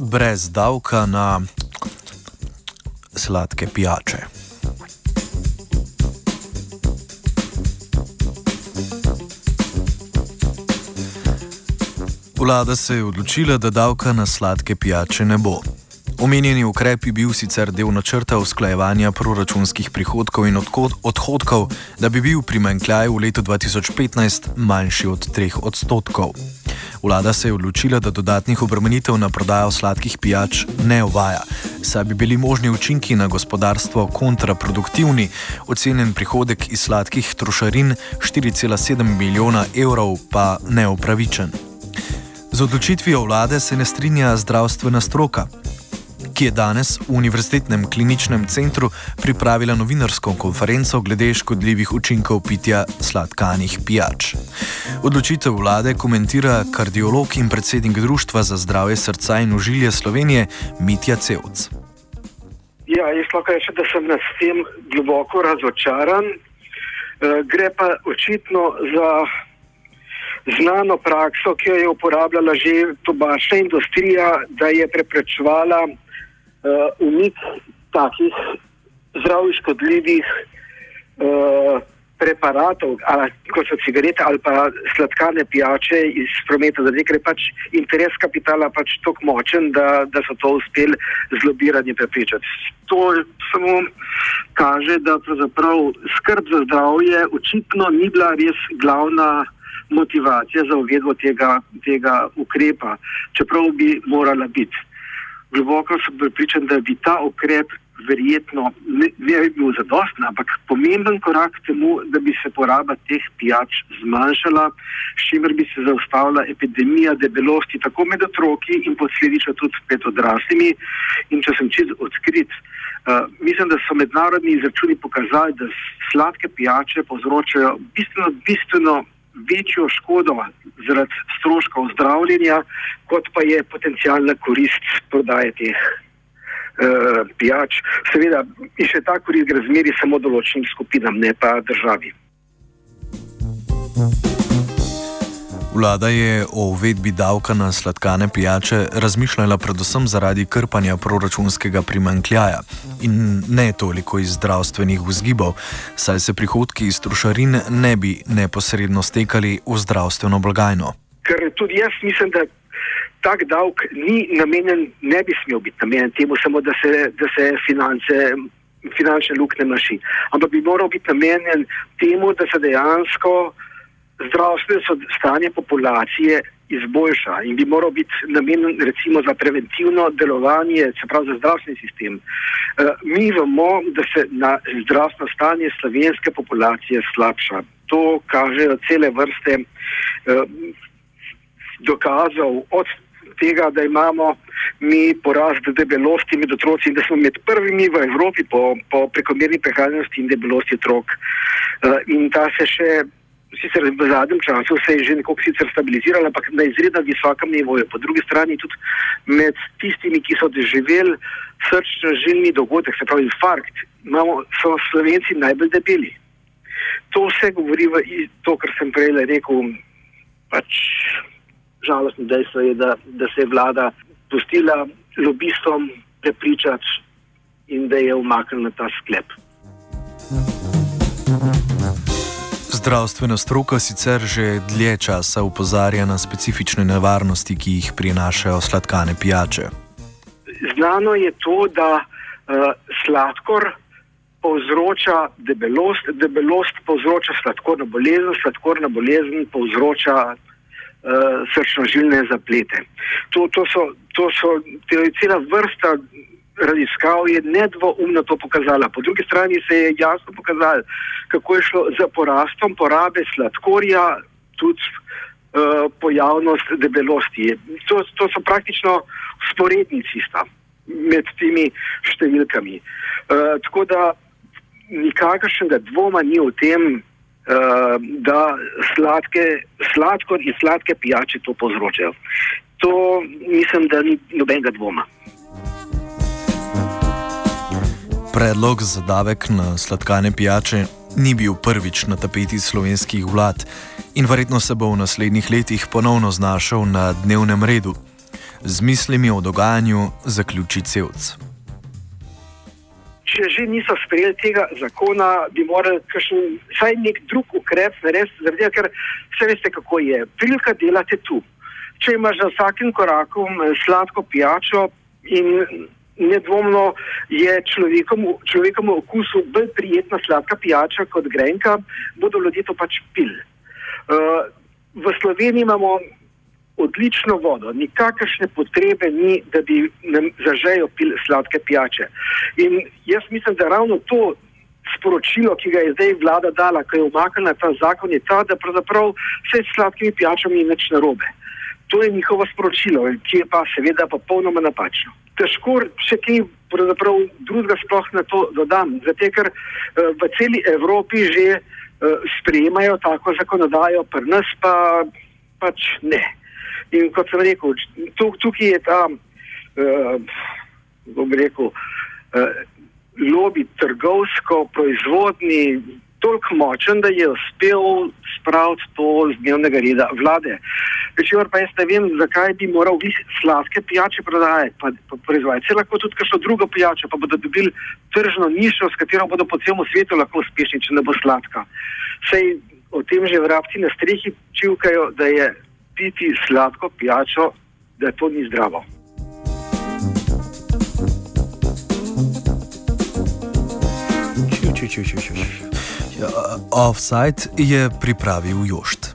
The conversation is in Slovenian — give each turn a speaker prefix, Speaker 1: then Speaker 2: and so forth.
Speaker 1: brez davka na sladke pijače. Vlada se je odločila, da davka na sladke pijače ne bo. Omenjeni ukrep je bil sicer del načrta usklajevanja proračunskih prihodkov in odhodkov, da bi bil primankljaj v letu 2015 manjši od 3 odstotkov. Vlada se je odločila, da dodatnih obremenitev na prodajo sladkih pijač ne uvaja, saj bi bili možni učinki na gospodarstvo kontraproduktivni, ocenjen prihodek iz sladkih trošarin 4,7 milijona evrov pa neupravičen. Z odločitvijo vlade se ne strinja zdravstvena stroka ki je danes v Univerzitetnem kliničnem centru pripravila novinarsko konferenco glede škodljivih učinkov pitja sladkanih pijač. Odločitev vlade komentira kardiolog in predsednik Društva za zdravje srca in užilje Slovenije Mitja Cevc.
Speaker 2: Ja, jaz lahko rečem, da sem nad tem globoko razočaran. Eh, gre pa očitno za znano prakso, ki jo je uporabljala že tobačna industrija, da je preprečevala uh, umik takih zdravih škodljivih uh, preparatov, ali, kot so cigarete ali pa sladkane pijače iz prometa, da je pač interes kapitala pač tako močen, da, da so to uspeli zlobiranje prepričati. To samo kaže, da skrb za zdravje očitno ni bila res glavna. Motivacija za uvedbo tega, tega ukrepa, čeprav bi morala biti globoko sem pripričan, da bi ta ukrep verjetno ne, ne bi bil zadosten, ampak pomemben korak k temu, da bi se poraba teh pijač zmanjšala, s čimer bi se zaustavila epidemija debelosti tako med otroki in posledično tudi med odraslimi. In če sem čist odkrit, uh, mislim, da so mednarodni izračuni pokazali, da sladke pijače povzročajo bistveno, bistveno večjo škodo zaradi stroškov zdravljenja, kot pa je potencijalna korist prodaje teh uh, pijač. Seveda, in še ta korist gre zmeri samo določenim skupinam, ne pa državi.
Speaker 1: Vlada je o uvedbi davka na sladkane pijače razmišljala predvsem zaradi krpanja proračunskega primankljaja in ne toliko iz zdravstvenih vzgibov, saj se prihodki iz trošarin ne bi neposredno stekali v zdravstveno blagajno.
Speaker 2: Ker tudi jaz mislim, da tak davek ni namenjen, ne bi smel biti namenjen temu, samo da se, da se finance. Finančne luknje maši. Ampak bi moral biti namenjen temu, da se dejansko uh, zdravstveno stanje populacije izboljša in bi moral biti namenjen recimo za preventivno delovanje, se pravi za zdravstveni sistem. Uh, mi vemo, da se na zdravstveno stanje slovenske populacije slabša. To kažejo cele vrste uh, dokazov od tega, da imamo mi porast debelosti med otroci in da smo med prvimi v Evropi po, po prekomerni prehranjenosti in debelosti otrok. Uh, in ta se še sicer v zadnjem času se je že nekoliko sicer stabilizirala, ampak na izredno visokem nivoju. Po drugi strani tudi med tistimi, ki so doživeli srčno-žilni dogodek, se pravi infarkt, imamo, so slovenci najbolj debeli. To vse govori v to, kar sem prej rekel. Pač žalostno dejstvo je, da, da se je vlada pustila lobistom prepričati in da je umaknila ta sklep.
Speaker 1: Zdravstvena stroka sicer že dlje časa upozarja na specifične nevarnosti, ki jih prinašajo sladkane pijače.
Speaker 2: Znano je to, da uh, sladkor povzroča debelost, debelost povzroča sladkorno bolezen, sladkorna bolezen povzroča uh, srčno-žilne zaplete. To, to so, to so to cela vrsta raziskav je nedvoumno to pokazala. Po drugi strani se je jasno pokazalo, kako je šlo za porastom porabe sladkorja, tudi uh, pojavnost debelosti. To, to so praktično sporednici sta med temi številkami. Uh, tako da nikakršnega dvoma ni o tem, uh, da sladke, sladkor in sladke pijače to povzročajo. To mislim, da ni nobenega dvoma.
Speaker 1: Predlog za davek na sladkane pijače ni bil prvič na tapeti slovenskih vlad in verjetno se bo v naslednjih letih ponovno znašel na dnevnem redu. z mislimi o dogajanju zaključi celc.
Speaker 2: Če že niso sprejeli tega zakona, bi morali vsaj nek drug ukrep narediti, zaradi ker vse veste, kako je. Prilika delate tu. Če imaš za vsakim korakom eh, sladko pijačo in nedvomno je človekom, človekom okusu bolj prijetna sladka pijača kot grenka, bodo ljudje to pač pili. Uh, v Sloveniji imamo odlično vodo, nikakršne potrebe ni, da bi nam zažejo pil sladke pijače. In jaz mislim, da ravno to sporočilo, ki ga je zdaj vlada dala, ko je umaknila ta zakon, je ta, da pravzaprav vse s sladkimi pijačami ni več narobe. To je njihovo sporočilo, ki je pa seveda popolnoma napačno. Težko še kaj drugega sploh na to dodam, zato ker uh, v celi Evropi že uh, sprejemajo tako zakonodajo, pri nas pa pač ne. In kot sem rekel, tukaj je ta, uh, bom rekel, uh, lobby trgovsko-proizvodni toliko močen, da je uspel spraviti to z dnevnega reda vlade. Večer pa jaz ne vem, zakaj bi moral vi sladke pijače prodajati, pa, pa proizvajati. Se lahko tudi kakšno drugo pijačo, pa bodo dobili tržno nišo, s katero bodo po celem svetu lahko uspešni, če ne bo sladka. Sej o tem že vrabci na strehi čivkajo, da je piti sladko pijačo, da to ni zdravo.
Speaker 1: Offside je pripravil Jošt.